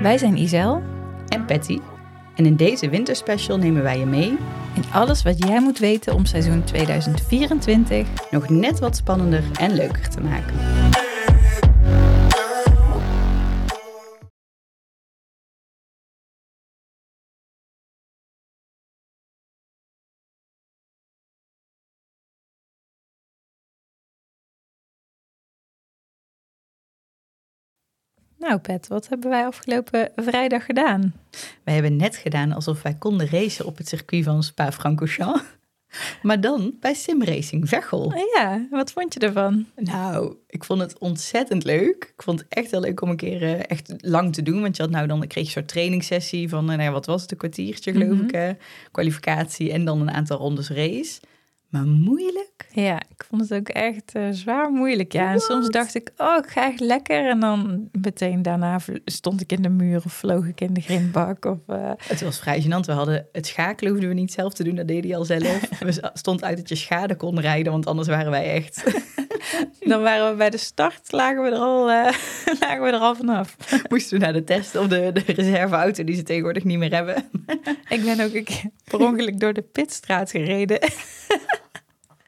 Wij zijn Isel en Patty. En in deze winterspecial nemen wij je mee in alles wat jij moet weten om seizoen 2024 nog net wat spannender en leuker te maken. Nou Pet, wat hebben wij afgelopen vrijdag gedaan? Wij hebben net gedaan alsof wij konden racen op het circuit van Spa-Francorchamps. Maar dan bij Simracing Veghel. Ja, wat vond je ervan? Nou, ik vond het ontzettend leuk. Ik vond het echt heel leuk om een keer uh, echt lang te doen. Want je had nou dan, kreeg je een soort trainingssessie van, uh, nou ja, wat was het, een kwartiertje geloof mm -hmm. ik, uh, kwalificatie en dan een aantal rondes race. Maar moeilijk? Ja, ik vond het ook echt uh, zwaar moeilijk. Ja, en soms dacht ik, oh, ik ga echt lekker. En dan meteen daarna stond ik in de muur of vloog ik in de grindbak. Of, uh... Het was vrij gênant. We hadden het schakelen hoefden we niet zelf te doen, dat deed hij al zelf. we stond uit dat je schade kon rijden, want anders waren wij echt... dan waren we bij de start, lagen we er al, uh, lagen we er al vanaf. Moesten we naar de test of de, de reserveauto die ze tegenwoordig niet meer hebben. ik ben ook een keer per ongeluk door de pitstraat gereden.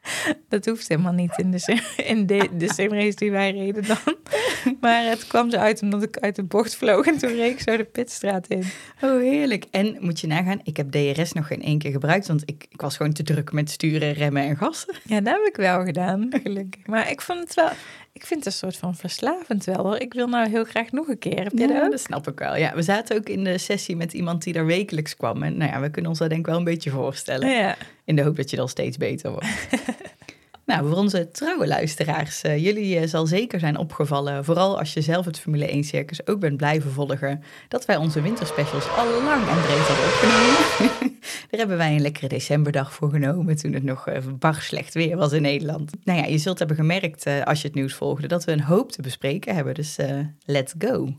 Dat hoeft helemaal niet in de, in de, de simrace die wij reden dan. Maar het kwam zo uit omdat ik uit de bocht vloog en toen reed ik zo de pitstraat in. Oh, heerlijk. En moet je nagaan, ik heb DRS nog geen één keer gebruikt, want ik, ik was gewoon te druk met sturen, remmen en gassen. Ja, dat heb ik wel gedaan, gelukkig. Maar ik vond het wel, ik vind het een soort van verslavend wel hoor. Ik wil nou heel graag nog een keer. Heb je ja, dat? dat snap ik wel. Ja, we zaten ook in de sessie met iemand die daar wekelijks kwam. En nou ja, we kunnen ons dat denk ik wel een beetje voorstellen. Ja. In de hoop dat je dan steeds beter wordt. Nou, voor onze trouwe luisteraars, uh, jullie uh, zal zeker zijn opgevallen, vooral als je zelf het Formule 1 circus ook bent blijven volgen, dat wij onze winterspecials al lang en breed hadden opgenomen. Daar hebben wij een lekkere decemberdag voor genomen, toen het nog uh, bar slecht weer was in Nederland. Nou ja, je zult hebben gemerkt, als je het nieuws volgde, dat we een hoop te bespreken hebben, dus let's go.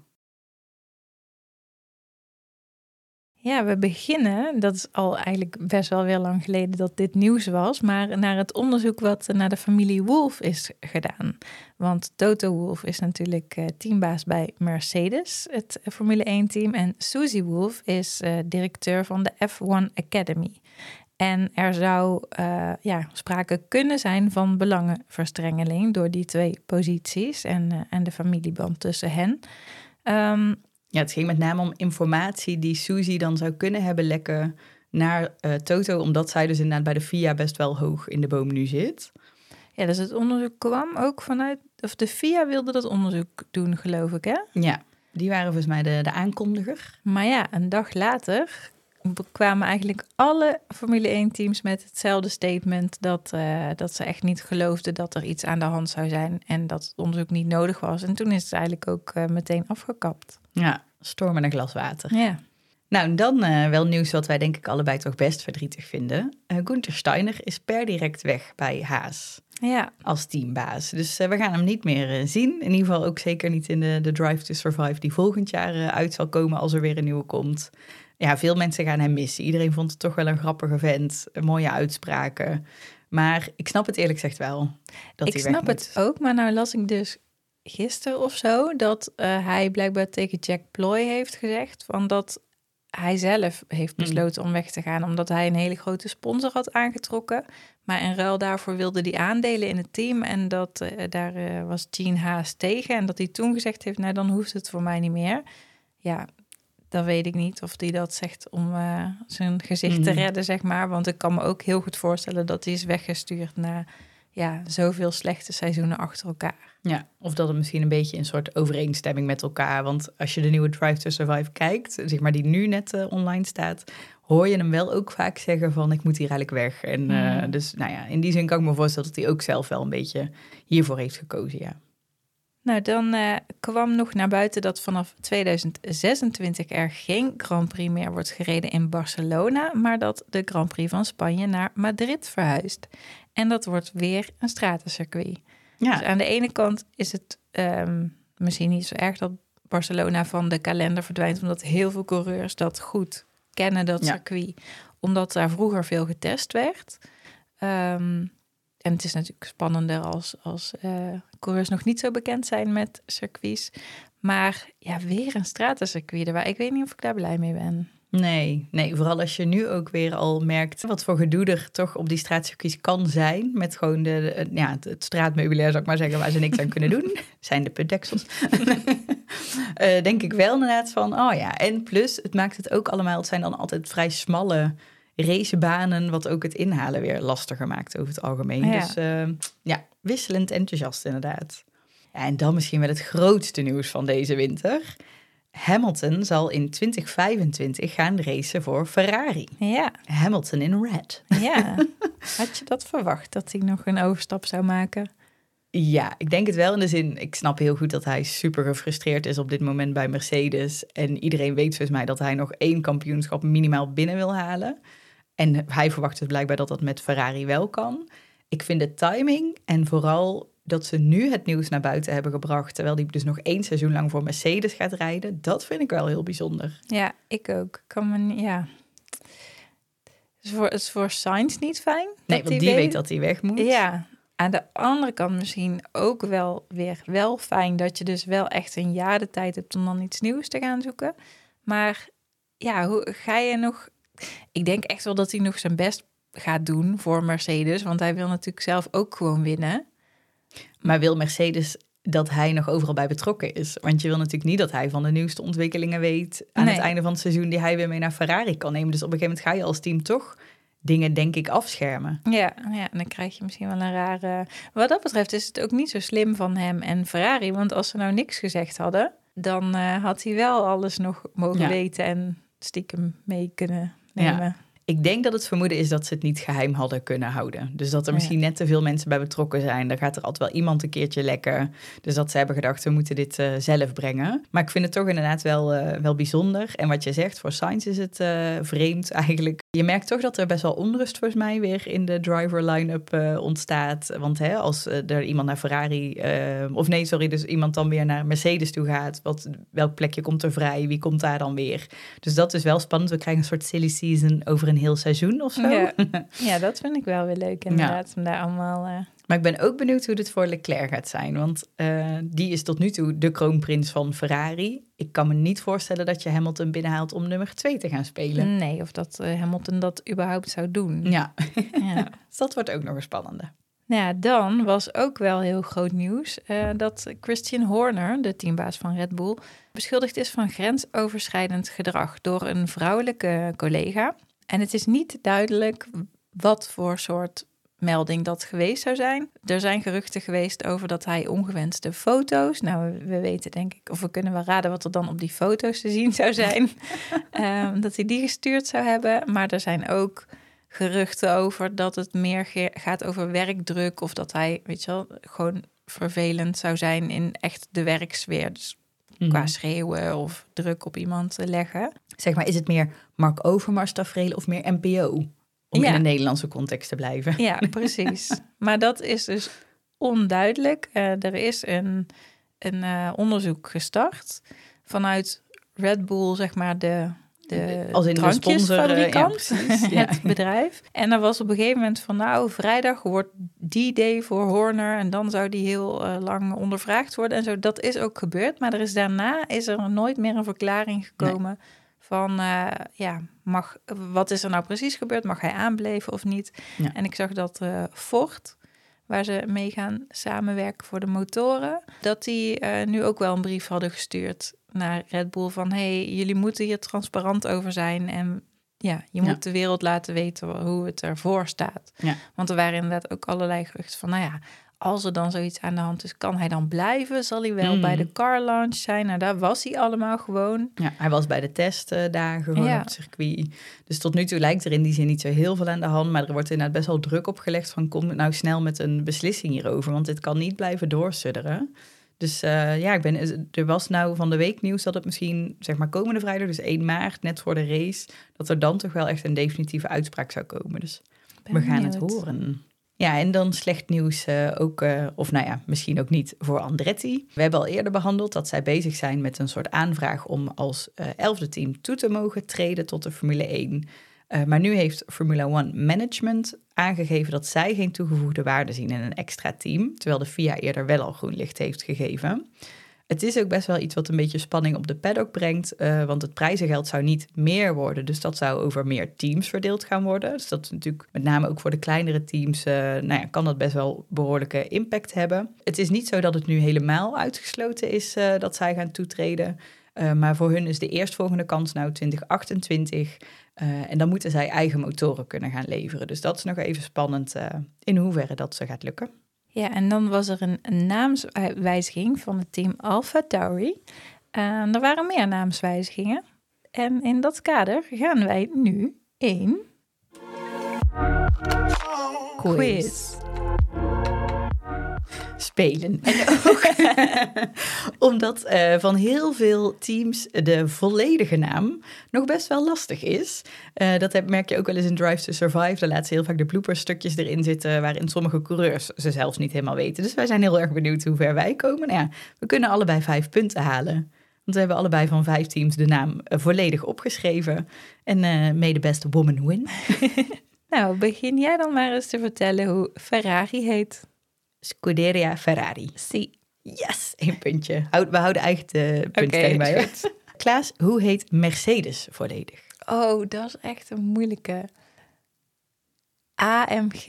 Ja, we beginnen, dat is al eigenlijk best wel weer lang geleden dat dit nieuws was, maar naar het onderzoek wat naar de familie Wolf is gedaan. Want Toto Wolf is natuurlijk uh, teambaas bij Mercedes, het Formule 1-team, en Susie Wolf is uh, directeur van de F1 Academy. En er zou uh, ja, sprake kunnen zijn van belangenverstrengeling door die twee posities en, en de familieband tussen hen. Um, ja, het ging met name om informatie die Suzy dan zou kunnen hebben lekken naar uh, Toto, omdat zij dus inderdaad bij de FIA best wel hoog in de boom nu zit. Ja, dus het onderzoek kwam ook vanuit, of de FIA wilde dat onderzoek doen, geloof ik, hè? Ja, die waren volgens mij de, de aankondiger. Maar ja, een dag later kwamen eigenlijk alle Formule 1-teams met hetzelfde statement dat, uh, dat ze echt niet geloofden dat er iets aan de hand zou zijn en dat het onderzoek niet nodig was. En toen is het eigenlijk ook uh, meteen afgekapt. Ja, storm en een glas water. Ja. Nou, dan uh, wel nieuws wat wij denk ik allebei toch best verdrietig vinden. Uh, Gunther Steiner is per direct weg bij Haas. Ja. Als teambaas. Dus uh, we gaan hem niet meer zien. In ieder geval ook zeker niet in de, de Drive to Survive die volgend jaar uit zal komen als er weer een nieuwe komt. Ja, veel mensen gaan hem missen. Iedereen vond het toch wel een grappige vent. Mooie uitspraken. Maar ik snap het eerlijk gezegd wel. Dat ik hij snap het ook, maar nou las ik dus gisteren of zo dat uh, hij blijkbaar tegen Jack Ploy heeft gezegd van dat hij zelf heeft besloten mm. om weg te gaan omdat hij een hele grote sponsor had aangetrokken. Maar in ruil daarvoor wilde hij aandelen in het team en dat uh, daar uh, was Gene Haas tegen en dat hij toen gezegd heeft, nou dan hoeft het voor mij niet meer. Ja, dan weet ik niet of hij dat zegt om zijn gezicht mm. te redden, zeg maar. Want ik kan me ook heel goed voorstellen dat hij is weggestuurd na ja, zoveel slechte seizoenen achter elkaar. Ja, of dat het misschien een beetje een soort overeenstemming met elkaar. Want als je de nieuwe Drive to Survive kijkt, zeg maar die nu net uh, online staat, hoor je hem wel ook vaak zeggen van ik moet hier eigenlijk weg. En uh, dus nou ja, in die zin kan ik me voorstellen dat hij ook zelf wel een beetje hiervoor heeft gekozen, ja. Nou, dan uh, kwam nog naar buiten dat vanaf 2026 er geen Grand Prix meer wordt gereden in Barcelona, maar dat de Grand Prix van Spanje naar Madrid verhuist. En dat wordt weer een stratencircuit. Ja. Dus aan de ene kant is het um, misschien niet zo erg dat Barcelona van de kalender verdwijnt, omdat heel veel coureurs dat goed kennen, dat Ja. circuit, omdat daar vroeger veel getest werd. Um, en het is natuurlijk spannender als, als uh, coureurs nog niet zo bekend zijn met circuits. Maar ja, weer een stratencircuit erbij. Ik weet niet of ik daar blij mee ben. Nee, nee, vooral als je nu ook weer al merkt wat voor gedoe er toch op die straatcircuits kan zijn. Met gewoon de, de- ja, het, het straatmeubilair, zou ik maar zeggen, waar ze niks aan kunnen doen. Zijn de putdeksels. Eh, denk ik wel inderdaad van, oh ja. En plus, het maakt het ook allemaal, het zijn dan altijd vrij smalle racebanen, wat ook het inhalen weer lastiger maakt over het algemeen. Ja. Dus eh, ja, wisselend enthousiast inderdaad. Ja, en dan misschien wel het grootste nieuws van deze winter. Hamilton zal in 2025 gaan racen voor Ferrari. Ja, Hamilton in red. ja. Had je dat verwacht, dat hij nog een overstap zou maken? Ja, ik denk het wel in de zin, ik snap heel goed dat hij super gefrustreerd is op dit moment bij Mercedes. En iedereen weet volgens mij dat hij nog één kampioenschap minimaal binnen wil halen. En hij verwacht dus blijkbaar dat dat met Ferrari wel kan. Ik vind de timing en vooral dat ze nu het nieuws naar buiten hebben gebracht, terwijl hij dus nog één seizoen lang voor Mercedes gaat rijden, dat vind ik wel heel bijzonder. Ja, ik ook. Kan me niet, ja. Het is voor, is voor Sainz niet fijn. Nee, want die weet dat hij weg moet. Ja, aan de andere kant misschien ook wel weer wel fijn dat je dus wel echt een jaar de tijd hebt om dan iets nieuws te gaan zoeken. Maar ja, hoe ga je nog... Ik denk echt wel dat hij nog zijn best gaat doen voor Mercedes, want hij wil natuurlijk zelf ook gewoon winnen. Maar wil Mercedes dat hij nog overal bij betrokken is? Want je wil natuurlijk niet dat hij van de nieuwste ontwikkelingen weet aan Nee. het einde van het seizoen die hij weer mee naar Ferrari kan nemen. Dus op een gegeven moment ga je als team toch dingen, denk ik, afschermen. Ja, ja, en dan krijg je misschien wel een rare... Wat dat betreft is het ook niet zo slim van hem en Ferrari, want als ze nou niks gezegd hadden, dan eh, had hij wel alles nog mogen Ja. weten en stiekem mee kunnen Ja. Ik denk dat het vermoeden is dat ze het niet geheim hadden kunnen houden. Dus dat er Ja. misschien net te veel mensen bij betrokken zijn. Er gaat er altijd wel iemand een keertje lekker. Dus dat ze hebben gedacht, we moeten dit eh, zelf brengen. Maar ik vind het toch inderdaad wel, eh, wel bijzonder. En wat je zegt, voor Sainz is het eh, vreemd eigenlijk. Je merkt toch dat er best wel onrust volgens mij weer in de driver line-up ontstaat. Want hè, als er iemand naar Ferrari, of nee, sorry, dus iemand dan weer naar Mercedes toe gaat. Wat, welk plekje komt er vrij? Wie komt daar dan weer? Dus dat is wel spannend. We krijgen een soort silly season over een heel seizoen of zo. Ja. ja, dat vind ik wel weer leuk inderdaad, om daar allemaal... eh, Maar ik ben ook benieuwd hoe dit voor Leclerc gaat zijn. Want eh, die is tot nu toe de kroonprins van Ferrari. Ik kan me niet voorstellen dat je Hamilton binnenhaalt om nummer 2 te gaan spelen. Nee, of dat eh, Hamilton dat überhaupt zou doen. Ja, Ja. dus dat wordt ook nog een spannende. Nou ja, dan was ook wel heel groot nieuws dat Christian Horner, de teambaas van Red Bull, beschuldigd is van grensoverschrijdend gedrag door een vrouwelijke collega. En het is niet duidelijk wat voor soort melding dat geweest zou zijn. Er zijn geruchten geweest over dat hij ongewenste foto's. Nou, we, we weten denk ik, of we kunnen wel raden wat er dan op die foto's te zien zou zijn. Ehm, dat hij die gestuurd zou hebben. Maar er zijn ook geruchten over dat het meer ge- gaat over werkdruk. Of dat hij, weet je wel, gewoon vervelend zou zijn in echt de werksfeer. Dus qua Mhm. schreeuwen of druk op iemand te leggen. Zeg maar, is het meer Mark Overmars tafereel of meer NPO? Om Ja. in een Nederlandse context te blijven. Ja, precies. maar dat is dus onduidelijk. Eh, er is een, een eh, onderzoek gestart vanuit Red Bull, zeg maar de, de Als in de sponsor, ja, het bedrijf. En er was op een gegeven moment van, nou, vrijdag wordt die day voor Horner en dan zou die heel eh, lang ondervraagd worden en zo. Dat is ook gebeurd, maar er is daarna is er nooit meer een verklaring gekomen. Van eh, ja, mag, wat is er nou precies gebeurd? Mag hij aanbleven of niet? Ja. En ik zag dat Ford, waar ze mee gaan samenwerken voor de motoren, dat die eh, nu ook wel een brief hadden gestuurd naar Red Bull van hey, jullie moeten hier transparant over zijn en ja, je Ja. moet de wereld laten weten hoe het ervoor staat. Ja. Want er waren inderdaad ook allerlei geruchten van, nou ja, als er dan zoiets aan de hand is, kan hij dan blijven? Zal hij wel Mm. bij de car launch zijn? Nou, daar was hij allemaal gewoon. Ja, hij was bij de testdagen gewoon Ja. op het circuit. Dus tot nu toe lijkt er in die zin niet zo heel veel aan de hand. Maar er wordt inderdaad best wel druk opgelegd van kom nou snel met een beslissing hierover. Want dit kan niet blijven doorsudderen. Dus eh, ja, ik ben, er was nou van de week nieuws dat het misschien, zeg maar komende vrijdag, dus 1 maart, net voor de race, dat er dan toch wel echt een definitieve uitspraak zou komen. Dus Ben we gaan het horen. Ja, en dan slecht nieuws eh, ook, eh, of nou ja, misschien ook niet voor Andretti. We hebben al eerder behandeld dat zij bezig zijn met een soort aanvraag om als eh, elfde team toe te mogen treden tot de Formule 1. Eh, maar nu heeft Formula One Management aangegeven dat zij geen toegevoegde waarde zien in een extra team, terwijl de FIA eerder wel al groen licht heeft gegeven. Het is ook best wel iets wat een beetje spanning op de paddock brengt, uh, want het prijzengeld zou niet meer worden. Dus dat zou over meer teams verdeeld gaan worden. Dus dat is natuurlijk met name ook voor de kleinere teams, uh, nou ja, kan dat best wel behoorlijke impact hebben. Het is niet zo dat het nu helemaal uitgesloten is uh, dat zij gaan toetreden. maar voor hun is de eerstvolgende kans nou 2028. en dan moeten zij eigen motoren kunnen gaan leveren. Dus dat is nog even spannend in hoeverre dat ze gaat lukken. Ja, en dan was er een, een naamswijziging van het team Alpha Tauri. Uh, er waren meer naamswijzigingen. En in dat kader gaan wij nu één quiz. Spelen. En ook omdat uh, van heel veel teams de volledige naam nog best wel lastig is. Uh, dat merk je ook wel eens in Drive to Survive. Daar laten ze heel vaak de blooperstukjes erin zitten waarin sommige coureurs ze zelfs niet helemaal weten. Dus wij zijn heel erg benieuwd hoe ver wij komen. Nou ja, we kunnen allebei vijf punten halen. Want we hebben allebei van vijf teams de naam uh, volledig opgeschreven. En the best woman win. nou, begin jij dan maar eens te vertellen hoe Ferrari heet. Scuderia Ferrari. Si. Yes, één puntje. We houden eigenlijk de punten bij. Klaas, hoe heet Mercedes volledig? Oh, dat is echt een moeilijke. AMG,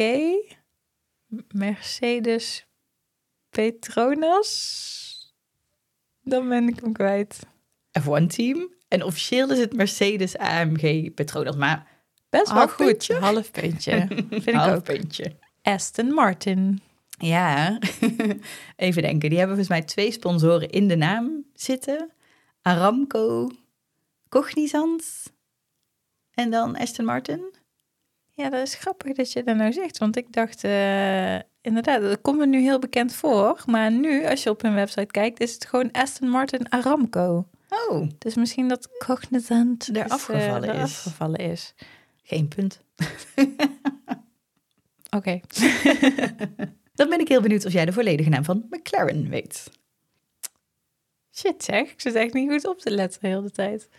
Mercedes Petronas. Dan ben ik hem kwijt. F1 team. En officieel is het Mercedes AMG Petronas, maar best wel goed. Half puntje. Vind ik Half ook. puntje. Aston Martin. Ja, even denken. Die hebben volgens mij twee sponsoren in de naam zitten. Aramco, Cognizant en dan Aston Martin. Ja, dat is grappig dat je dat nou zegt. Want ik dacht, uh, inderdaad, dat komt me nu heel bekend voor. Maar nu, als je op hun website kijkt, is het gewoon Aston Martin Aramco. Oh. Dus misschien dat Cognizant er, afgevallen, uh, is. afgevallen is. Geen punt. Oké. Dan ben ik heel benieuwd of jij de volledige naam van McLaren weet. Shit zeg, ik zit echt niet goed op te letten de hele tijd.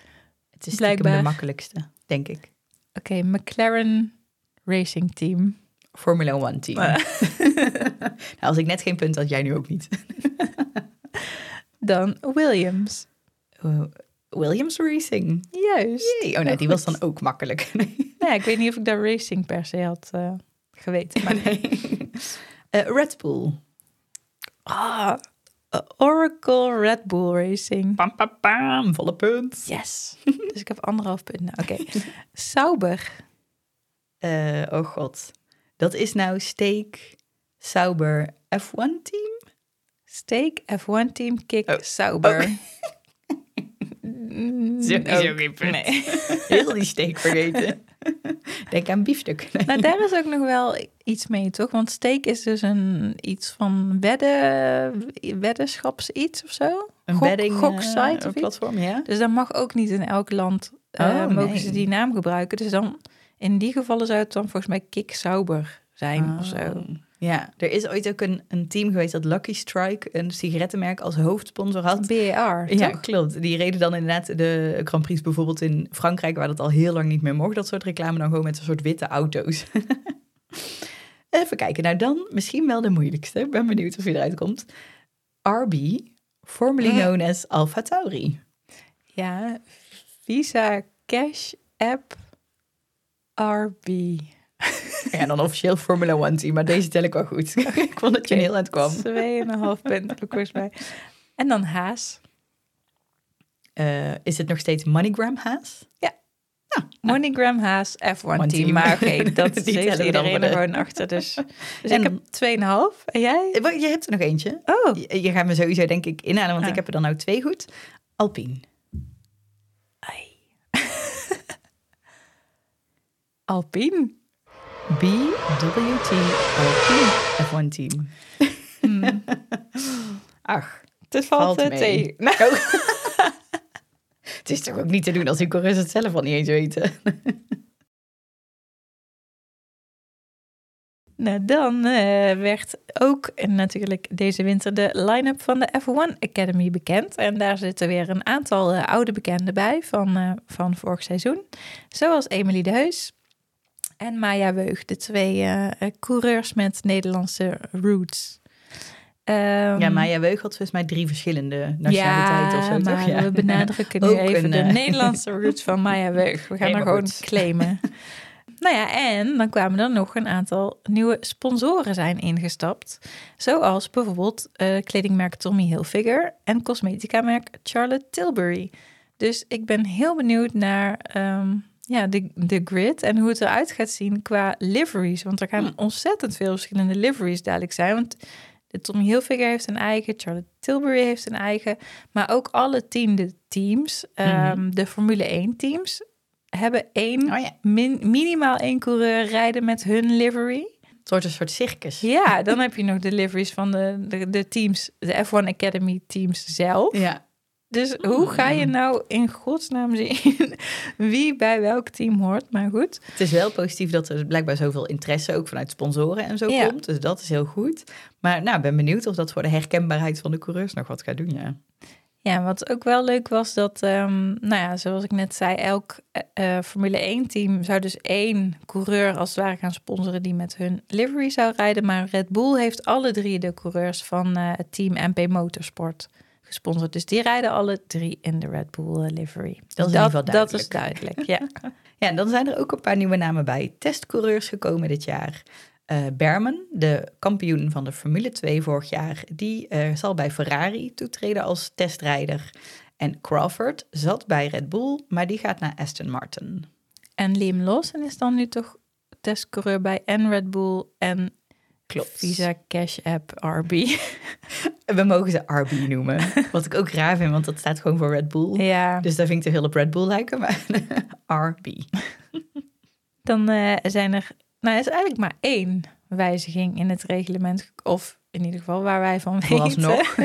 Het is blijkbaar de makkelijkste, denk ik. Oké, McLaren Racing Team. Formula One Team. nou, als ik net geen punt had, jij nu ook niet. dan Williams. Uh, Williams Racing. Juist. Oh nee, die was dan ook makkelijk. nee, ik weet niet of ik daar racing per se had uh, geweten. Maar nee. Uh, Red Bull. Ah, Oracle Red Bull Racing. Pam, pam, pam, volle punt. Yes. dus ik heb anderhalf punt. Nou, Oké. Okay. Sauber. Uh, oh god. Dat is nou Steak Sauber F1 team? Steak F1 team Kick oh. Sauber. Oh. Zo is ook geen punt. Nee. Heel die steak vergeten. Denk aan biefstuk. Nou, daar is ook nog wel iets mee, toch? Want steak is dus een iets van wedden, weddenschaps iets of zo. Een Gok, wedding goksite uh, platform, ja. Dus dat mag ook niet in elk land uh, oh, mogen nee. ze die naam gebruiken. Dus dan in die gevallen zou het dan volgens mij Kik Sauber zijn oh. of zo. Ja, er is ooit ook een, een team geweest dat Lucky Strike, een sigarettenmerk, als hoofdsponsor had. BAR, Ja, klopt. Die reden dan inderdaad de Grand Prix bijvoorbeeld in Frankrijk, waar dat al heel lang niet meer mocht, dat soort reclame, dan gewoon met een soort witte auto's. Even kijken, nou dan misschien wel de moeilijkste. Ik ben benieuwd of je eruit komt. RB, formerly known as Alpha Tauri. Ja, Visa Cash App RB. Ja, dan officieel Formula One team, maar deze tel ik wel goed. ik vond dat je heel uit kwam. Tweeënhalf punt volgens mij. En dan Haas. Uh, is het nog steeds MoneyGram Haas? Ja. Nou, MoneyGram Haas F1 team. team. Maar oké, okay, dat zit iedereen er gewoon achter. Dus, dus en, ik heb 2,5. En jij? Je hebt er nog eentje. Oh. Je, je gaat me sowieso denk ik inhalen, want ah. ik heb er dan nou twee goed. Alpine. Alpine. BWT F1 team. Hmm. Ach, het valt, valt tegen. Nou. het is toch ook niet te doen als die coureurs het zelf al niet eens weten. Nou, dan uh, werd ook natuurlijk deze winter de line-up van de F1 Academy bekend. En daar zitten weer een aantal uh, oude bekenden bij van, uh, van vorig seizoen. Zoals Emily de Heus, en Maya Weug, de twee uh, coureurs met Nederlandse roots. Ehm, ja, Maya Weug had volgens mij drie verschillende nationaliteiten of zo, maar toch? Ja. we benadrukken nu even een, de eh, Nederlandse roots van Maya Weug. We gaan er gewoon goed. claimen. nou ja, en dan kwamen er nog een aantal nieuwe sponsoren zijn ingestapt. Zoals bijvoorbeeld eh, kledingmerk Tommy Hilfiger en cosmetica-merk Charlotte Tilbury. Dus ik ben heel benieuwd naar ehm, ja, de, de grid en hoe het eruit gaat zien qua liveries. Want er gaan Hm. ontzettend veel verschillende liveries dadelijk zijn. Want de Tommy Hilfiger heeft een eigen, Charlotte Tilbury heeft een eigen. Maar ook alle tiende teams, ehm, de Formule 1 teams, hebben één, Oh ja, min- minimaal één coureur rijden met hun livery. het wordt een soort circus. Ja, dan heb je nog de liveries van de, de, de teams, de F1 Academy teams zelf. Ja. Dus hoe ga je nou in godsnaam zien wie bij welk team hoort? Maar goed. Het is wel positief dat er blijkbaar zoveel interesse ook vanuit sponsoren en zo Ja. komt. Dus dat is heel goed. Maar nou, ik ben benieuwd of dat voor de herkenbaarheid van de coureurs nog wat gaat doen, ja. Ja, wat ook wel leuk was dat, ehm, nou ja, zoals ik net zei, elk eh, eh, Formule 1 team zou dus één coureur als het ware gaan sponsoren die met hun livery zou rijden. Maar Red Bull heeft alle drie de coureurs van eh, het team MP Motorsport gesponsord. Dus die rijden alle drie in de Red Bull eh, livery. Dat is ieder geval Dat is duidelijk. duidelijk, ja. Ja, dan zijn er ook een paar nieuwe namen bij. Testcoureurs gekomen dit jaar. Eh Berman, de kampioen van de Formule 2 vorig jaar, die eh, zal bij Ferrari toetreden als testrijder. En Crawford zat bij Red Bull, maar die gaat naar Aston Martin. En Liam Lawson is dan nu toch testcoureur bij en Red Bull en Klopt. Visa Cash App RB. We mogen ze RB noemen. Wat ik ook raar vind, want dat staat gewoon voor Red Bull. ja, Dus daar vind ik te veel op Red Bull lijken, maar RB. dan eh, zijn er, nou, er is eigenlijk maar één wijziging in het reglement, of in ieder geval waar wij van weten. Vooralsnog.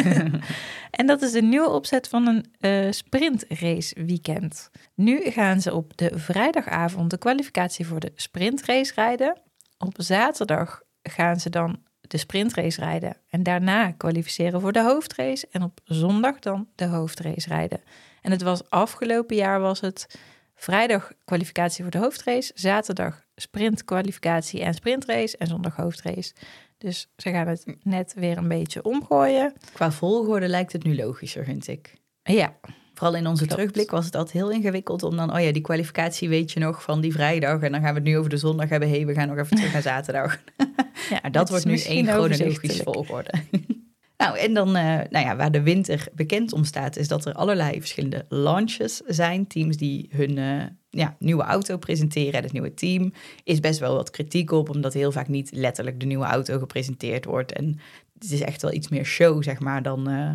En dat is de nieuwe opzet van een eh sprintrace weekend. Nu gaan ze op de vrijdagavond de kwalificatie voor de sprintrace rijden. Op zaterdag gaan ze dan de sprintrace rijden en daarna kwalificeren voor de hoofdrace. En op zondag dan de hoofdrace rijden. En het was afgelopen jaar was het vrijdag kwalificatie voor de hoofdrace, zaterdag sprintkwalificatie en sprintrace en zondag hoofdrace. Dus ze gaan het net weer een beetje omgooien. Qua volgorde lijkt het nu logischer, vind ik. Ja, Vooral in onze Klopt. terugblik was het altijd heel ingewikkeld om dan, oh ja, die kwalificatie weet je nog van die vrijdag. En dan gaan we het nu over de zondag hebben. hey, we gaan nog even terug naar zaterdag. ja dat wordt nu één chronologische volgorde. nou, en dan, eh, nou ja, waar de winter bekend om staat, is dat er allerlei verschillende launches zijn. Teams die hun eh, ja, nieuwe auto presenteren. En het nieuwe team is best wel wat kritiek op, omdat heel vaak niet letterlijk de nieuwe auto gepresenteerd wordt. En het is echt wel iets meer show, zeg maar, dan, eh,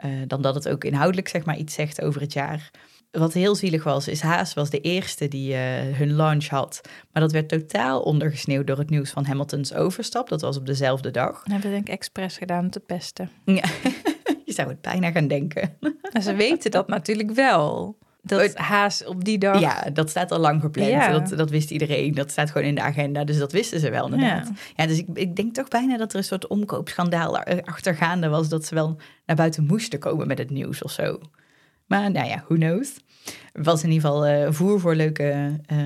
eh, dan dat het ook inhoudelijk, zeg maar, iets zegt over het jaar. Wat heel zielig was, is Haas was de eerste die eh, hun launch had. Maar dat werd totaal ondergesneeuwd door het nieuws van Hamiltons overstap. Dat was op dezelfde dag. Dat hebben we denk ik expres gedaan om te pesten. Ja, je zou het bijna gaan denken. En ze weten dat natuurlijk wel. Dat Het- Haas op die dag... Ja, dat staat al lang gepland. Ja. Dat, dat wist iedereen. Dat staat gewoon in de agenda. Dus dat wisten ze wel inderdaad. Ja. Ja, dus ik, ik denk toch bijna dat er een soort omkoopschandaal achtergaande was. Dat ze wel naar buiten moesten komen met het nieuws of zo. Maar nou ja, who knows. Was in ieder geval eh, voer voor leuke eh,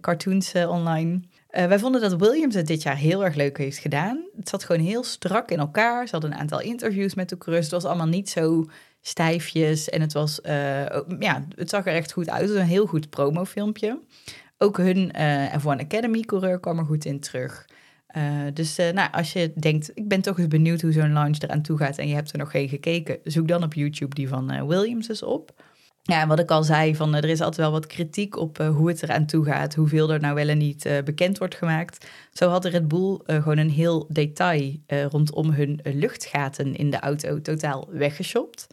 cartoons eh, online. Wij vonden dat Williams het dit jaar heel erg leuk heeft gedaan. Het zat gewoon heel strak in elkaar. Ze hadden een aantal interviews met de coureurs. Het was allemaal niet zo stijfjes. En het, was, eh, ja, het zag er echt goed uit. Het was een heel goed promofilmpje. Ook hun eh F1 Academy coureur kwam er goed in terug. Eh, dus nou, als je denkt, ik ben toch eens benieuwd hoe zo'n launch eraan toe gaat en je hebt er nog geen gekeken, zoek dan op YouTube die van Williams eens op. Ja, wat ik al zei, van, er is altijd wel wat kritiek op hoe het eraan toe gaat, hoeveel er nou wel en niet bekend wordt gemaakt. Zo had Red Bull eh, gewoon een heel detail rondom hun luchtgaten in de auto totaal weggeshopt.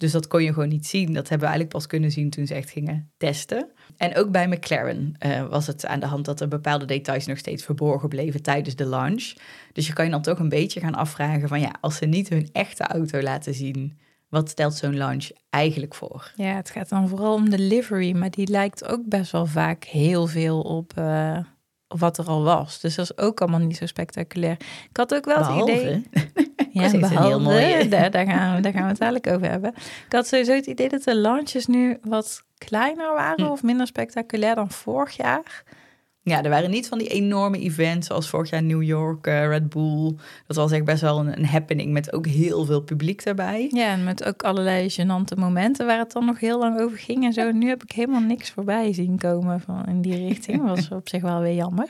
Dus dat kon je gewoon niet zien. Dat hebben we eigenlijk pas kunnen zien toen ze echt gingen testen. En ook bij McLaren eh, was het aan de hand dat er bepaalde details nog steeds verborgen bleven tijdens de launch. Dus je kan je dan toch een beetje gaan afvragen van ja, als ze niet hun echte auto laten zien, wat stelt zo'n launch eigenlijk voor? Ja, het gaat dan vooral om de livery, maar die lijkt ook best wel vaak heel veel op, eh, wat er al was. Dus dat is ook allemaal niet zo spectaculair. Ik had ook wel het idee... Ja, Precies, een heel mooie. daar, daar, gaan we, daar gaan we het dadelijk over hebben. Ik had sowieso het idee dat de launches nu wat kleiner waren Hm. of minder spectaculair dan vorig jaar. Ja, er waren niet van die enorme events zoals vorig jaar New York, eh, Red Bull. Dat was echt best wel een, een, happening met ook heel veel publiek daarbij. Ja, en met ook allerlei gênante momenten waar het dan nog heel lang over ging en zo. Nu heb ik helemaal niks voorbij zien komen van in die richting. was op zich wel weer jammer.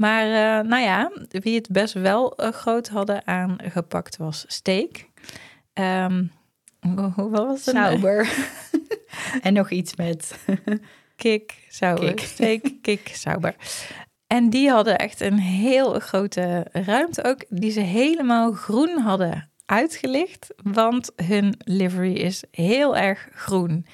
Maar uh, nou ja, wie het best wel uh, groot hadden aangepakt was Steak. Um, hoe was het? Sauber. en nog iets met... Kik, sauber. Kik. Steak, kik, sauber. En die hadden echt een heel grote ruimte ook, die ze helemaal groen hadden uitgelicht. Want hun livery is heel erg groen.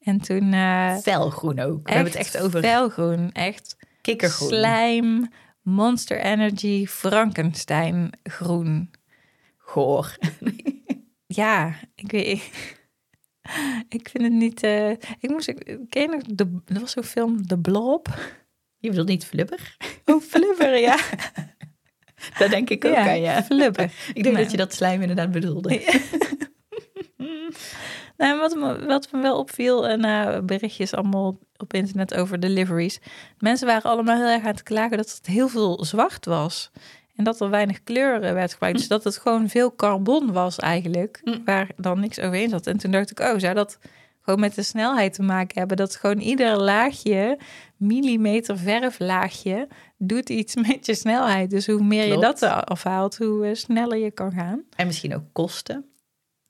En toen... Uh, felgroen ook. We hebben het echt over... Felgroen, echt... Kikkergroen. Slijm, Monster Energy, Frankenstein groen. Goor. ja, ik weet... ik vind het niet. Uh, ik moest. Ken je nog? De, er was zo'n film, The Blob. Je bedoelt niet Flubber? Oh, Flubber, ja. dat denk ik ook ja, aan, ja. Flubber. Ik denk dat je dat slijm inderdaad bedoelde. Nou, wat, me, wat me wel opviel, na uh, berichtjes allemaal op internet over deliveries. Mensen waren allemaal heel erg aan het klagen dat het heel veel zwart was. En dat er weinig kleuren werd gebruikt. Dus dat het gewoon veel carbon was eigenlijk. Mm. Waar dan niks overheen zat. En toen dacht ik, oh, zou dat gewoon met de snelheid te maken hebben? Dat gewoon ieder laagje, millimeter verflaagje, doet iets met je snelheid. Dus hoe meer je dat afhaalt, hoe eh, sneller je kan gaan. En misschien ook kosten.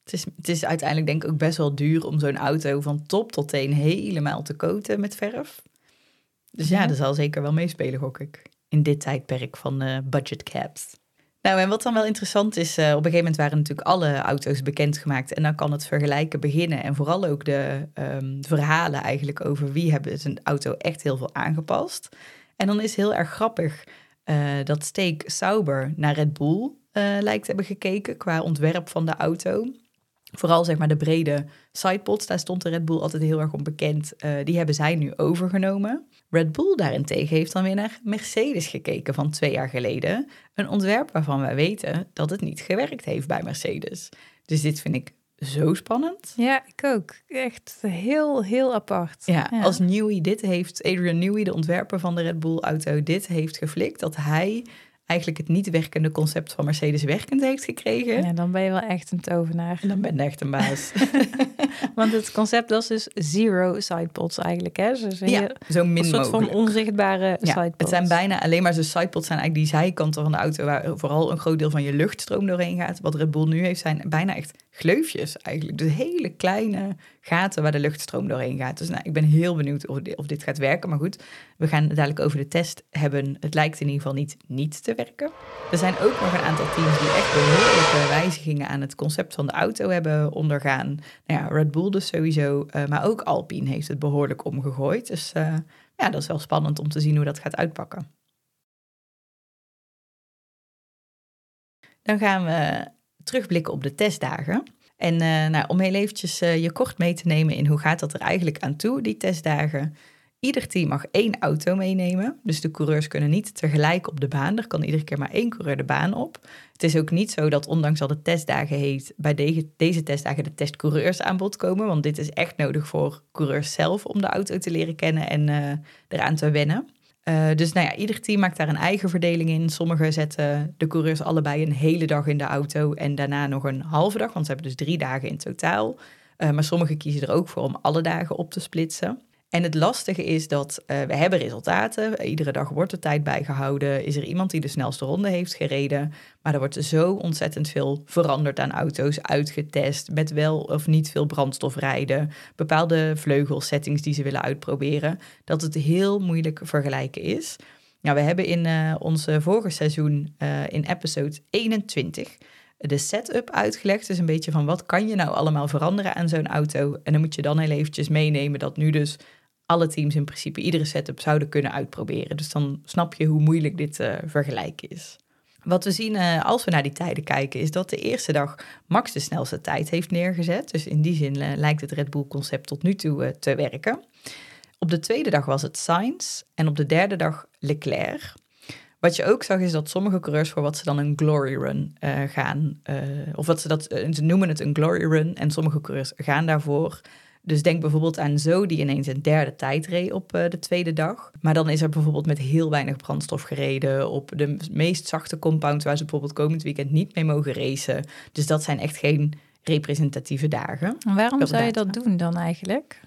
Het is, het is uiteindelijk denk ik ook best wel duur om zo'n auto van top tot teen helemaal te coaten met verf. Dus ja, dat zal zeker wel meespelen, gok ik in dit tijdperk van uh, budget caps. Nou, en wat dan wel interessant is, uh, op een gegeven moment waren natuurlijk alle auto's bekendgemaakt. En dan kan het vergelijken beginnen. En vooral ook de um, verhalen eigenlijk over wie hebben zijn auto echt heel veel aangepast. En dan is heel erg grappig uh, dat Steak Sauber naar Red Bull lijkt te hebben gekeken qua ontwerp van de auto. Vooral zeg maar de brede sidepods, daar stond de Red Bull altijd heel erg onbekend. Uh, die hebben zij nu overgenomen. Red Bull daarentegen heeft dan weer naar Mercedes gekeken van twee jaar geleden. Een ontwerp waarvan wij weten dat het niet gewerkt heeft bij Mercedes. Dus dit vind ik zo spannend. Ja, ik ook. Echt heel, heel apart. Ja, als Newey dit heeft, Adrian Newey, de ontwerper van de Red Bull auto, dit heeft geflikt, dat hij eigenlijk het niet werkende concept van Mercedes werkend heeft gekregen. Ja, dan ben je wel echt een tovenaar. En dan ben je echt een baas. Want het concept was dus zero sidepods eigenlijk, hè? Dus ja, zo min Een soort van onzichtbare ja, sidepods. Het zijn bijna alleen maar de sidepods zijn eigenlijk die zijkanten van de auto waar vooral een groot deel van je luchtstroom doorheen gaat. Wat Red Bull nu heeft zijn bijna echt gleufjes eigenlijk. Dus hele kleine gaten waar de luchtstroom doorheen gaat. Dus nou, ik ben heel benieuwd of, of dit gaat werken. Maar goed, we gaan het dadelijk over de test hebben. Het lijkt in ieder geval niet niet te werken. Er zijn ook nog een aantal teams die echt behoorlijke wijzigingen aan het concept van de auto hebben ondergaan. Nou ja, Red Bull dus sowieso, uh, maar ook Alpine heeft het behoorlijk omgegooid. Dus uh, ja, dat is wel spannend om te zien hoe dat gaat uitpakken. Dan gaan we terugblikken op de testdagen. En uh, nou, om heel eventjes je kort mee te nemen in hoe gaat dat er eigenlijk aan toe, die testdagen. Ieder team mag één auto meenemen. Dus de coureurs kunnen niet tegelijk op de baan. Er kan iedere keer maar één coureur de baan op. Het is ook niet zo dat, ondanks dat het testdagen heet, bij deze, deze testdagen de testcoureurs aan bod komen. Want dit is echt nodig voor coureurs zelf om de auto te leren kennen en uh, eraan te wennen. Uh, dus nou ja, ieder team maakt daar een eigen verdeling in. Sommigen zetten de coureurs allebei een hele dag in de auto en daarna nog een halve dag, want ze hebben dus drie dagen in totaal. Uh, maar sommigen kiezen er ook voor om alle dagen op te splitsen. En het lastige is dat uh, we hebben resultaten. Iedere dag wordt er tijd bijgehouden. Is er iemand die de snelste ronde heeft gereden? Maar er wordt zo ontzettend veel veranderd aan auto's, uitgetest. Met wel of niet veel brandstof rijden. Bepaalde vleugelsettings die ze willen uitproberen. Dat het heel moeilijk vergelijken is. Nou, we hebben in uh, onze vorige seizoen, in episode 21, de setup uitgelegd. Dus een beetje van wat kan je nou allemaal veranderen aan zo'n auto. En dan moet je dan heel eventjes meenemen dat nu dus alle teams in principe iedere setup zouden kunnen uitproberen. Dus dan snap je hoe moeilijk dit uh, vergelijken is. Wat we zien uh, als we naar die tijden kijken, is dat de eerste dag Max de snelste tijd heeft neergezet. Dus in die zin uh, lijkt het Red Bull concept tot nu toe te werken. Op de tweede dag was het Sainz en op de derde dag Leclerc. Wat je ook zag is dat sommige coureurs voor wat ze dan een glory run gaan, of wat ze dat, ze noemen het een glory run en sommige coureurs gaan daarvoor Dus denk bijvoorbeeld aan Zo, die ineens een derde tijd reed op de tweede dag. Maar dan is er bijvoorbeeld met heel weinig brandstof gereden op de meest zachte compound, waar ze bijvoorbeeld komend weekend niet mee mogen racen. Dus dat zijn echt geen representatieve dagen. waarom zou je dat doen dan eigenlijk?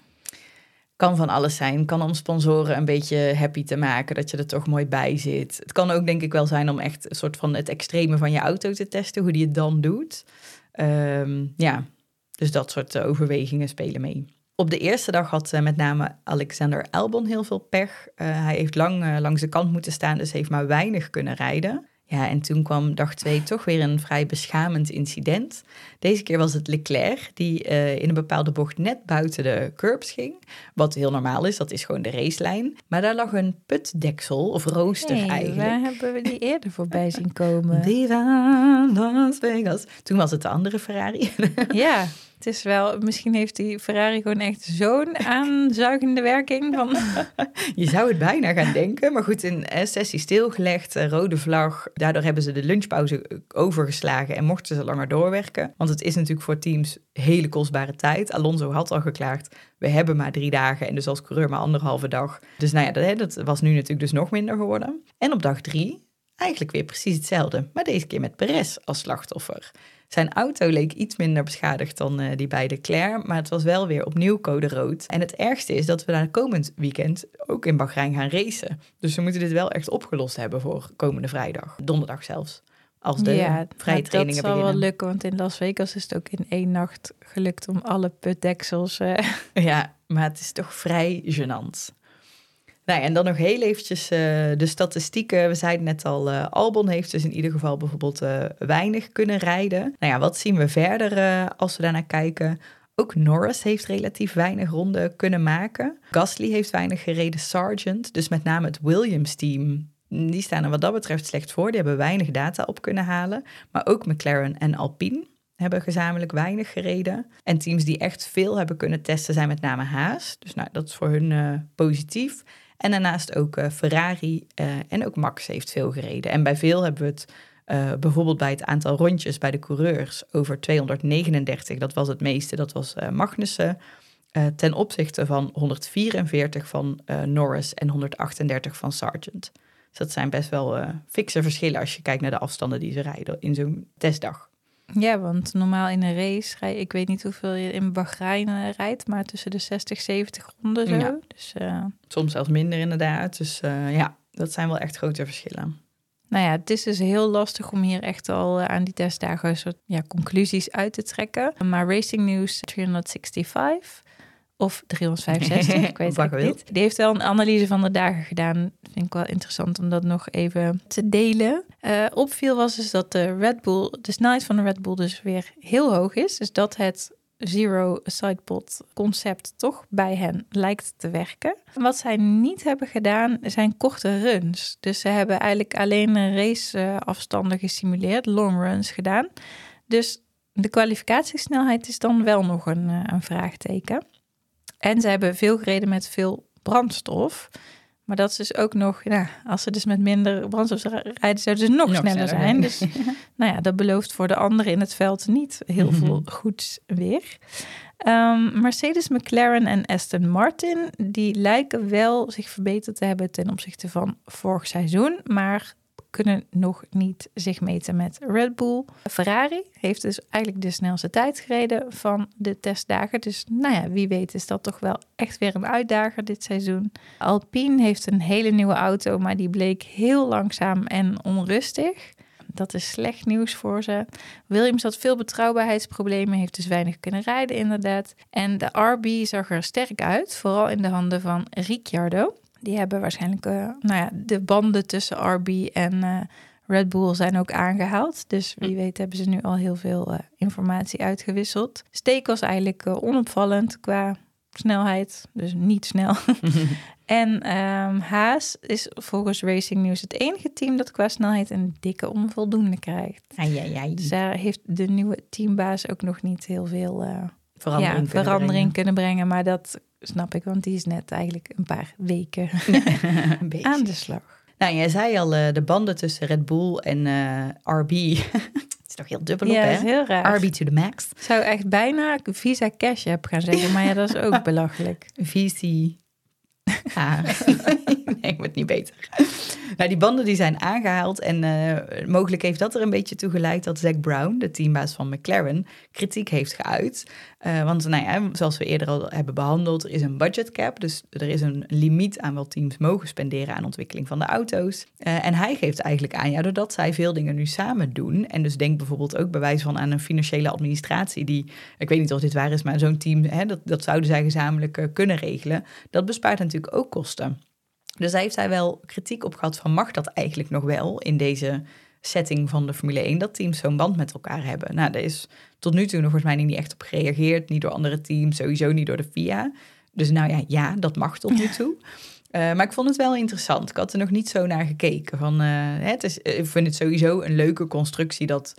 Kan van alles zijn. Kan om sponsoren een beetje happy te maken, dat je er toch mooi bij zit. Het kan ook denk ik wel zijn om echt een soort van het extreme van je auto te testen, hoe die het dan doet. Ehm, ja, dus dat soort eh, overwegingen spelen mee. Op de eerste dag had uh, met name Alexander Albon heel veel pech. Uh, hij heeft lang langs de kant moeten staan, dus heeft maar weinig kunnen rijden. Ja, en toen kwam dag twee toch weer een vrij beschamend incident. Deze keer was het Leclerc, die uh, in een bepaalde bocht net buiten de curbs ging. Wat heel normaal is, dat is gewoon de racelijn. Maar daar lag een putdeksel, of rooster hey, eigenlijk. Waar hebben we die eerder voorbij zien komen? Viva Las Vegas. Toen was het de andere Ferrari. ja, het is wel, misschien heeft die Ferrari gewoon echt zo'n aanzuigende werking. Van... Je zou het bijna gaan denken, maar goed, in sessie stilgelegd, rode vlag. Daardoor hebben ze de lunchpauze overgeslagen en mochten ze langer doorwerken. Want het is natuurlijk voor teams hele kostbare tijd. Alonso had al geklaagd, we hebben maar drie dagen en dus als coureur maar anderhalve dag. Dus nou ja, dat, dat was nu natuurlijk dus nog minder geworden. En op dag drie eigenlijk weer precies hetzelfde, maar deze keer met Perez als slachtoffer. Zijn auto leek iets minder beschadigd dan uh, die bij de Claire, maar het was wel weer opnieuw code rood. En het ergste is dat we daar komend weekend ook in Bahrein gaan racen. Dus we moeten dit wel echt opgelost hebben voor komende vrijdag, donderdag zelfs. Als de ja, vrije trainingen dat zal beginnen. wel lukken, want in Las Vegas is het ook in één nacht gelukt om alle putdeksels... Uh... Ja, maar het is toch vrij gênant. Nou en dan nog heel eventjes uh, de statistieken. We zeiden net al, uh, Albon heeft dus in ieder geval bijvoorbeeld uh, weinig kunnen rijden. Nou ja, wat zien we verder als we daarnaar kijken? Ook Norris heeft relatief weinig ronden kunnen maken. Gasly heeft weinig gereden, Sargent. Dus met name het Williams-team, die staan er wat dat betreft slecht voor. Die hebben weinig data op kunnen halen. Maar ook McLaren en Alpine hebben gezamenlijk weinig gereden. En teams die echt veel hebben kunnen testen zijn met name Haas. Dus nou, dat is voor hun positief. En daarnaast ook uh, Ferrari uh, en ook Max heeft veel gereden. En bij veel hebben we het uh, bijvoorbeeld bij het aantal rondjes bij de coureurs over 239. Dat was het meeste, dat was Magnussen. ten opzichte van 144 van Norris en 138 van Sargent. Dus dat zijn best wel fikse verschillen als je kijkt naar de afstanden die ze rijden in zo'n testdag. Ja, want normaal in een race, rij, ik weet niet hoeveel je in Bahrein uh, rijdt, maar tussen de 60, 70 ronden zo. Ja. Dus, uh, Soms zelfs minder inderdaad. Dus uh, ja, dat zijn wel echt grote verschillen. Nou ja, het is dus heel lastig om hier echt al aan die testdagen soort ja, conclusies uit te trekken. Maar Racing News 365 of 365, ik weet het niet. Die heeft wel een analyse van de dagen gedaan. Vind ik wel interessant om dat nog even te delen. Uh, opviel was dus dat de Red Bull, de snelheid van de Red Bull dus weer heel hoog is. Dus dat het Zero Sidepod concept toch bij hen lijkt te werken. Wat zij niet hebben gedaan zijn korte runs. Dus ze hebben eigenlijk alleen raceafstanden gesimuleerd, long runs gedaan. Dus de kwalificatiesnelheid is dan wel nog een, een vraagteken. En ze hebben veel gereden met veel brandstof. Maar dat is dus ook nog, ja, als ze dus met minder brandstof rijden, zouden ze nog, nog sneller, sneller zijn. Dus nou ja, dat belooft voor de anderen in het veld niet heel veel goeds weer. Um, Mercedes, McLaren en Aston Martin, die lijken wel zich verbeterd te hebben ten opzichte van vorig seizoen. Maar kunnen nog niet zich meten met Red Bull. Ferrari heeft dus eigenlijk de snelste tijd gereden van de testdagen. Dus nou ja, wie weet is dat toch wel echt weer een uitdager dit seizoen. Alpine heeft een hele nieuwe auto, maar die bleek heel langzaam en onrustig. Dat is slecht nieuws voor ze. Williams had veel betrouwbaarheidsproblemen, heeft dus weinig kunnen rijden inderdaad. En de RB zag er sterk uit, vooral in de handen van Ricciardo. Die hebben waarschijnlijk, uh, nou ja, de banden tussen RB en uh, Red Bull zijn ook aangehaald. Dus wie weet hebben ze nu al heel veel uh, informatie uitgewisseld. Steek was eigenlijk onopvallend qua snelheid, dus niet snel. en um, Haas is volgens Racing News het enige team dat qua snelheid een dikke onvoldoende krijgt. Ai, ai, ai. Dus daar heeft de nieuwe teambaas ook nog niet heel veel verandering, ja, kunnen, verandering brengen. kunnen brengen. Maar dat snap ik, want die is net eigenlijk een paar weken Een aan de slag. Nou, jij zei al, uh, de banden tussen Red Bull en uh, RB. het is toch heel dubbel op, Ja, hè? heel raar. RB to the max. Ik zou echt bijna Visa Cash App gaan zeggen, maar ja, dat is ook belachelijk. VC. Ah. nee, wordt niet beter. Nou, die banden die zijn aangehaald en eh, mogelijk heeft dat er een beetje toe geleid dat Zack Brown, de teambaas van McLaren, kritiek heeft geuit. Eh, want nou ja, zoals we eerder al hebben behandeld, er is een budget cap, dus er is een limiet aan wat teams mogen spenderen aan ontwikkeling van de auto's. Eh, en hij geeft eigenlijk aan, ja, doordat zij veel dingen nu samen doen, en dus denk bijvoorbeeld ook bij wijze van aan een financiële administratie die, ik weet niet of dit waar is, maar zo'n team, hè, dat, dat zouden zij gezamenlijk kunnen regelen, dat bespaart natuurlijk ook kosten. Dus daar heeft hij wel kritiek op gehad van mag dat eigenlijk nog wel in deze setting van de Formule 1, dat teams zo'n band met elkaar hebben. Nou, daar is tot nu toe nog volgens mij niet echt op gereageerd, niet door andere teams, sowieso niet door de FIA. Dus nou ja, ja, dat mag tot nu toe. Uh, maar ik vond het wel interessant. Ik had er nog niet zo naar gekeken. Van, uh, het is, ik vind het sowieso een leuke constructie dat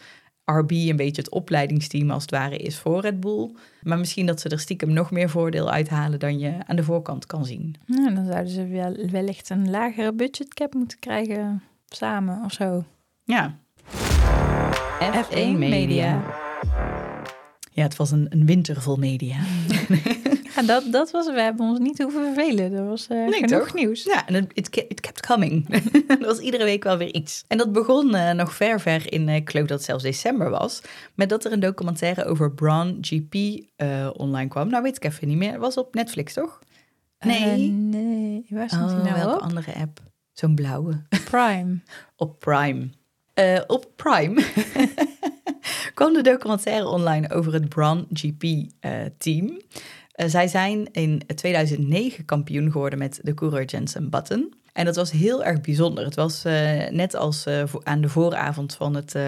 RB een beetje het opleidingsteam als het ware is voor Red Bull. Maar misschien dat ze er stiekem nog meer voordeel uithalen dan je aan de voorkant kan zien. Nou, dan zouden ze wel, wellicht een lagere budgetcap moeten krijgen samen of zo. Ja. F1 Media. media. Ja, het was een, een winter vol media. Ja, dat, dat was, we hebben ons niet hoeven vervelen. Dat was uh, nee, genoeg toch? nieuws. Ja, en het it, kept coming. er was iedere week wel weer iets. En dat begon uh, nog ver, ver in, uh, ik geloof dat het zelfs december was, met dat er een documentaire over Braun GP online kwam. Nou weet ik even niet meer. Was op Netflix, toch? Nee. nee, waar stond oh, nou welke op? andere app? Zo'n blauwe. Prime. op Prime. Op Prime kwam de documentaire online over het Braun GP-team. Uh, zij zijn in 2009 kampioen geworden met de coureur Jensen Button. En dat was heel erg bijzonder. Het was uh, net als uh, aan de vooravond van het, uh,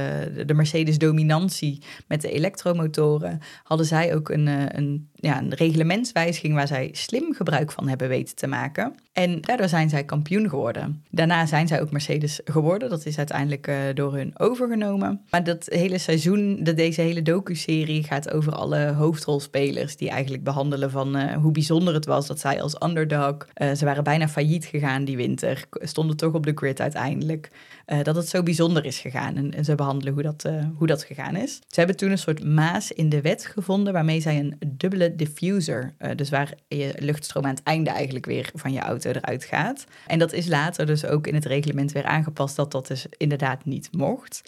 de Mercedes-dominantie met de elektromotoren, hadden zij ook een, een, ja, een reglementswijziging waar zij slim gebruik van hebben weten te maken. En daardoor zijn zij kampioen geworden. Daarna zijn zij ook Mercedes geworden. Dat is uiteindelijk door hun overgenomen. Maar dat hele seizoen, de, deze hele docu-serie gaat over alle hoofdrolspelers die eigenlijk behandelen van hoe bijzonder het was dat zij als underdog, ze waren bijna failliet gegaan die winter stonden toch op de grid uiteindelijk. Uh, dat het zo bijzonder is gegaan. En, ze behandelen hoe dat, uh, hoe dat gegaan is. Ze hebben toen een soort maas in de wet gevonden waarmee zij een dubbele diffuser, uh, dus waar je luchtstroom aan het einde eigenlijk weer van je auto eruit gaat. En dat is later dus ook in het reglement weer aangepast dat dat dus inderdaad niet mocht.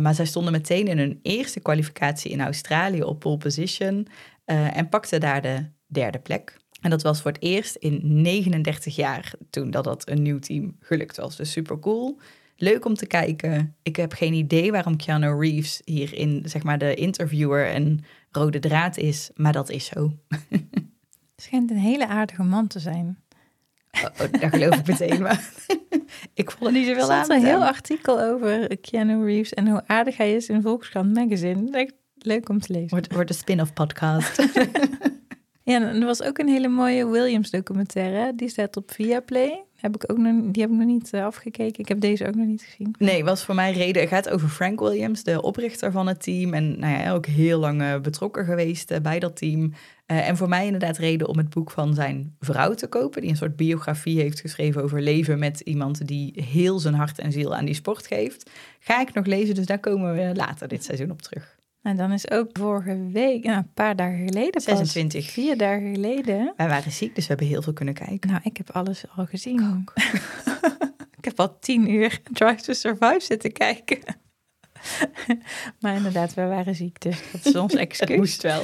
maar zij stonden meteen in hun eerste kwalificatie in Australië op pole position en pakten daar de derde plek. En dat was voor het eerst in 39 jaar toen dat dat een nieuw team gelukt was. Dus super cool. Leuk om te kijken. Ik heb geen idee waarom Keanu Reeves hierin, zeg maar, de interviewer en rode draad is, maar dat is zo. Schijnt een hele aardige man te zijn. Oh, oh, daar geloof ik meteen, maar ik vond er niet zoveel Er aan. stond een heel artikel over Keanu Reeves en hoe aardig hij is in Volkskrant Magazine. Echt leuk om te lezen. Wordt, wordt een spin-off podcast. Ja, en er was ook een hele mooie Williams documentaire. Die staat op Viaplay. Heb ik ook nog, die heb ik nog niet uh, afgekeken. Ik heb deze ook nog niet gezien. Nee, was voor mij reden. Het gaat over Frank Williams, de oprichter van het team. En nou ja, ook heel lang uh, betrokken geweest uh, bij dat team. En voor mij inderdaad reden om het boek van zijn vrouw te kopen. Die een soort biografie heeft geschreven over leven met iemand die heel zijn hart en ziel aan die sport geeft. Ga ik nog lezen, dus daar komen we later dit seizoen op terug. En dan is ook vorige week, nou, een paar dagen geleden pas, 26. vier dagen geleden. Wij waren ziek, dus we hebben heel veel kunnen kijken. Nou, ik heb alles al gezien. ik heb al tien uur Drive to Survive zitten kijken. maar inderdaad, we waren ziek, dus dat is ons excuus. Het moest wel.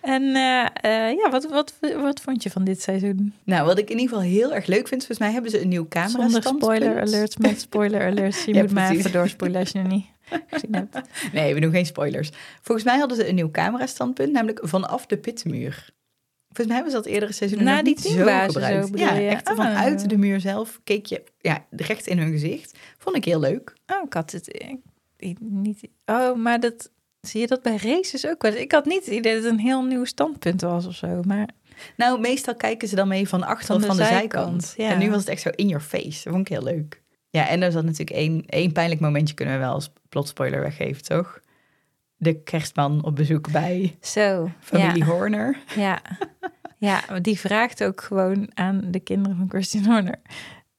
en uh, uh, ja, wat, wat, wat vond je van dit seizoen? Nou, wat ik in ieder geval heel erg leuk vind, volgens mij hebben ze een nieuw camera Zonder spoiler alerts, met spoiler alerts. Je Ja, moet maar even doorspoelen als je niet gezien hebt. Nee, we doen geen spoilers. Volgens mij hadden ze een nieuw camerastandpunt, namelijk vanaf de pitmuur. Volgens mij hebben ze dat eerdere seizoen Na die niet zo gebruikt. zo ja, je? echt Ah. vanuit de muur zelf keek je ja, recht in hun gezicht. Vond ik heel leuk. Oh, ik had het ik- niet... Oh, maar dat... Zie je dat bij races ook wel? Ik had niet het idee dat het een heel nieuw standpunt was of zo, maar... Nou, meestal kijken ze dan mee van achter Van de van de zijkant. zijkant, ja. En nu was het echt zo in your face. Dat vond ik heel leuk. Ja, en er zat natuurlijk één, één pijnlijk momentje kunnen we wel als plotspoiler weggeven, toch? De kerstman op bezoek bij Zo, familie ja. Horner. Ja. ja, die vraagt ook gewoon aan de kinderen van Christian Horner.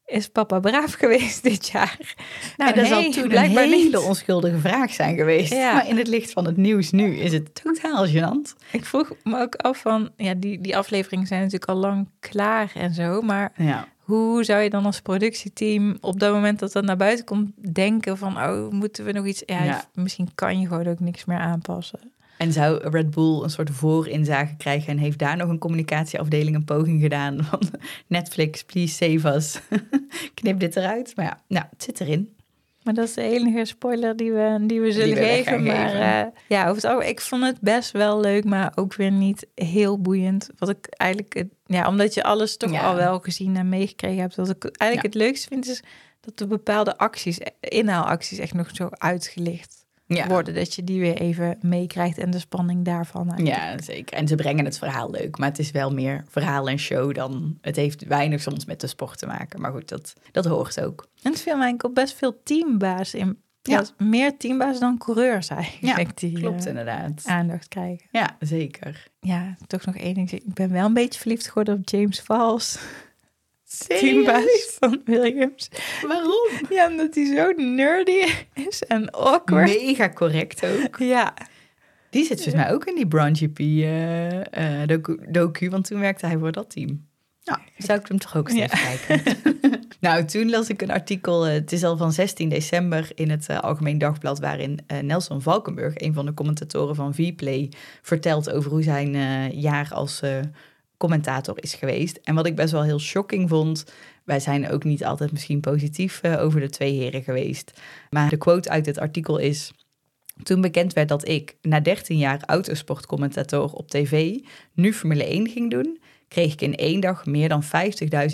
Is papa braaf geweest dit jaar? Nou, en dat nee, zal toen een hele niet. onschuldige vraag zijn geweest. Ja. Maar in het licht van het nieuws nu is het totaal gênant. Ik vroeg me ook af van, ja, die, die afleveringen zijn natuurlijk al lang klaar en zo, maar Ja. hoe zou je dan als productieteam op dat moment dat dat naar buiten komt denken van, oh, moeten we nog iets? Ja, Ja. misschien kan je gewoon ook niks meer aanpassen. En zou Red Bull een soort voorinzage krijgen en heeft daar nog een communicatieafdeling een poging gedaan van Netflix, please save us. Knip dit eruit. Maar ja, nou, het zit erin. Maar dat is de enige spoiler die we, die we zullen we weg geven. Maar geven. eh, ja, over het algemeen, ik vond het best wel leuk, maar ook weer niet heel boeiend. Wat ik eigenlijk, ja, omdat je alles toch Ja. al wel gezien en meegekregen hebt. Wat ik eigenlijk Ja. het leukste vind, is dat de bepaalde acties, inhaalacties, echt nog zo uitgelicht Ja. worden. Dat je die weer even meekrijgt en de spanning daarvan. eigenlijk. Ja, zeker. En ze brengen het verhaal leuk, maar het is wel meer verhaal en show dan... Het heeft weinig soms met de sport te maken. Maar goed, dat, dat hoort ook. En het viel mij op best veel teambaas in. Ja. Ja. meer teambaas dan coureurs eigenlijk. die Klopt eh, inderdaad. aandacht krijgen. Ja, zeker. Ja, toch nog één ding. Ik ben wel een beetje verliefd geworden op James Falls. Teambaas van Williams. Waarom? Ja, omdat hij zo nerdy is en awkward. Mega correct ook. Ja, Die zit volgens mij ook in die Brown GP eh, eh, docu, docu, want toen werkte hij voor dat team. Nou, zou ik hem toch ook eens Ja. even kijken. nou, toen las ik een artikel, eh, het is al van 16 december in het eh, Algemeen Dagblad, waarin eh, Nelson Valkenburg, een van de commentatoren van Vplay, vertelt over hoe zijn eh, jaar als eh, commentator is geweest. En wat ik best wel heel shocking vond, wij zijn ook niet altijd misschien positief eh, over de twee heren geweest. Maar de quote uit het artikel is... Toen bekend werd dat ik, na 13 jaar autosportcommentator op tv, nu Formule 1 ging doen, kreeg ik in één dag meer dan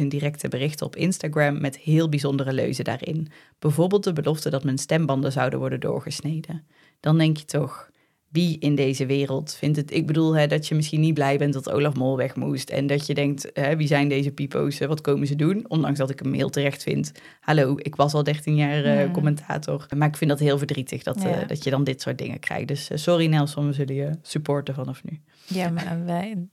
50.000 directe berichten op Instagram met heel bijzondere leuzen daarin. Bijvoorbeeld de belofte dat mijn stembanden zouden worden doorgesneden. Dan denk je toch, wie in deze wereld vindt het... Ik bedoel hè, dat je misschien niet blij bent dat Olaf Mol weg moest... en dat je denkt, hè, wie zijn deze pipo's, wat komen ze doen? Ondanks dat ik hem heel terecht vind. Hallo, ik was al 13 jaar eh, commentator. Maar ik vind dat heel verdrietig dat, eh, dat je dan dit soort dingen krijgt. Dus eh, sorry Nelson, we zullen je supporten vanaf nu. ja maar wij,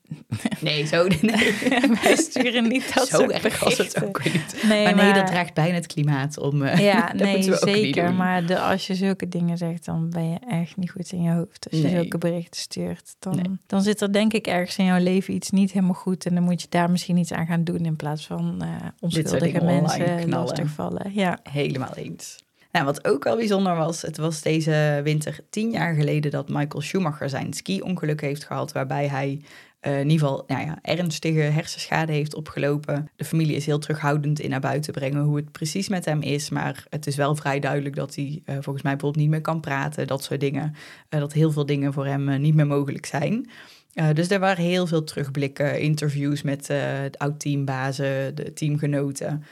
Nee, zo nee. wij sturen niet dat zo soort erg was het ook niet. Nee, maar nee, dat draagt bijna het klimaat om... Ja, dat nee, zeker. Maar de, als je zulke dingen zegt, dan ben je echt niet goed in je hoofd. Als je Nee. zulke berichten stuurt, dan, Nee. dan zit er denk ik ergens in jouw leven iets niet helemaal goed. En dan moet je daar misschien iets aan gaan doen in plaats van eh onschuldige mensen knallen. lastigvallen. Ja. Helemaal eens. Nou, wat ook al bijzonder was, het was deze winter tien jaar geleden dat Michael Schumacher zijn ski-ongeluk heeft gehad, waarbij hij eh, in ieder geval nou ja, ernstige hersenschade heeft opgelopen. De familie is heel terughoudend in naar buiten brengen hoe het precies met hem is, maar het is wel vrij duidelijk dat hij eh, volgens mij bijvoorbeeld niet meer kan praten, dat soort dingen. Eh, dat heel veel dingen voor hem niet meer mogelijk zijn. Dus er waren heel veel terugblikken, interviews met de oud-teambazen, de teamgenoten.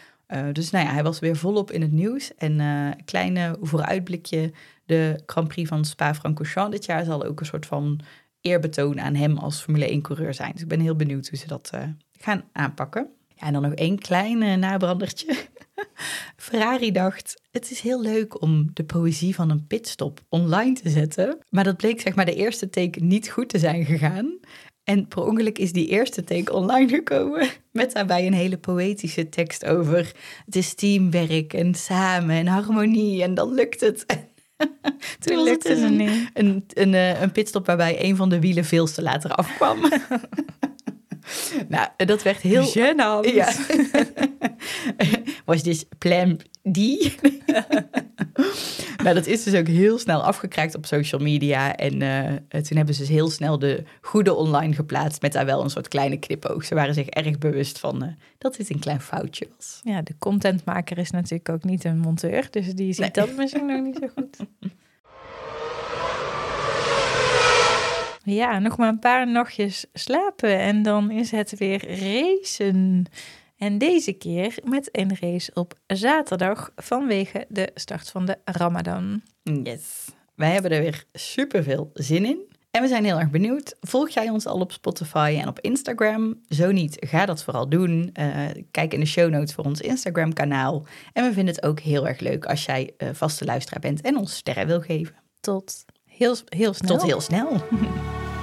Dus nou ja, hij was weer volop in het nieuws. En een kleine vooruitblikje, de Grand Prix van Spa-Francorchamps dit jaar zal ook een soort van eerbetoon aan hem als Formule 1-coureur zijn. Dus ik ben heel benieuwd hoe ze dat eh, gaan aanpakken. Ja, en dan nog één klein eh, nabrandertje. Ferrari dacht, het is heel leuk om de poëzie van een pitstop online te zetten. Maar dat bleek zeg maar de eerste take niet goed te zijn gegaan. En per ongeluk is die eerste take online gekomen met daarbij een hele poëtische tekst over het is teamwerk en samen en harmonie en dan lukt het. Toen was het niet. een, een, eh, een pitstop waarbij een van de wielen veel te later afkwam. nou, dat werd heel... Gênant. Ja. Was dus plan D. nou, dat is dus ook heel snel afgekraakt op social media. En eh, toen hebben ze dus heel snel de goede online geplaatst met daar wel een soort kleine knipoog. Ze waren zich erg bewust van eh, dat dit een klein foutje was. Ja, de contentmaker is natuurlijk ook niet een monteur, dus die ziet Nee. dat misschien nog niet zo goed. Ja, nog maar een paar nachtjes slapen en dan is het weer racen. En deze keer met een race op zaterdag vanwege de start van de Ramadan. Yes. Wij hebben er weer super veel zin in. En we zijn heel erg benieuwd. Volg jij ons al op Spotify en op Instagram? Zo niet, ga dat vooral doen. Eh, kijk in de show notes voor ons Instagram-kanaal. En we vinden het ook heel erg leuk als jij eh, vaste luisteraar bent en ons sterren wil geven. Tot heel, heel snel. Tot heel snel.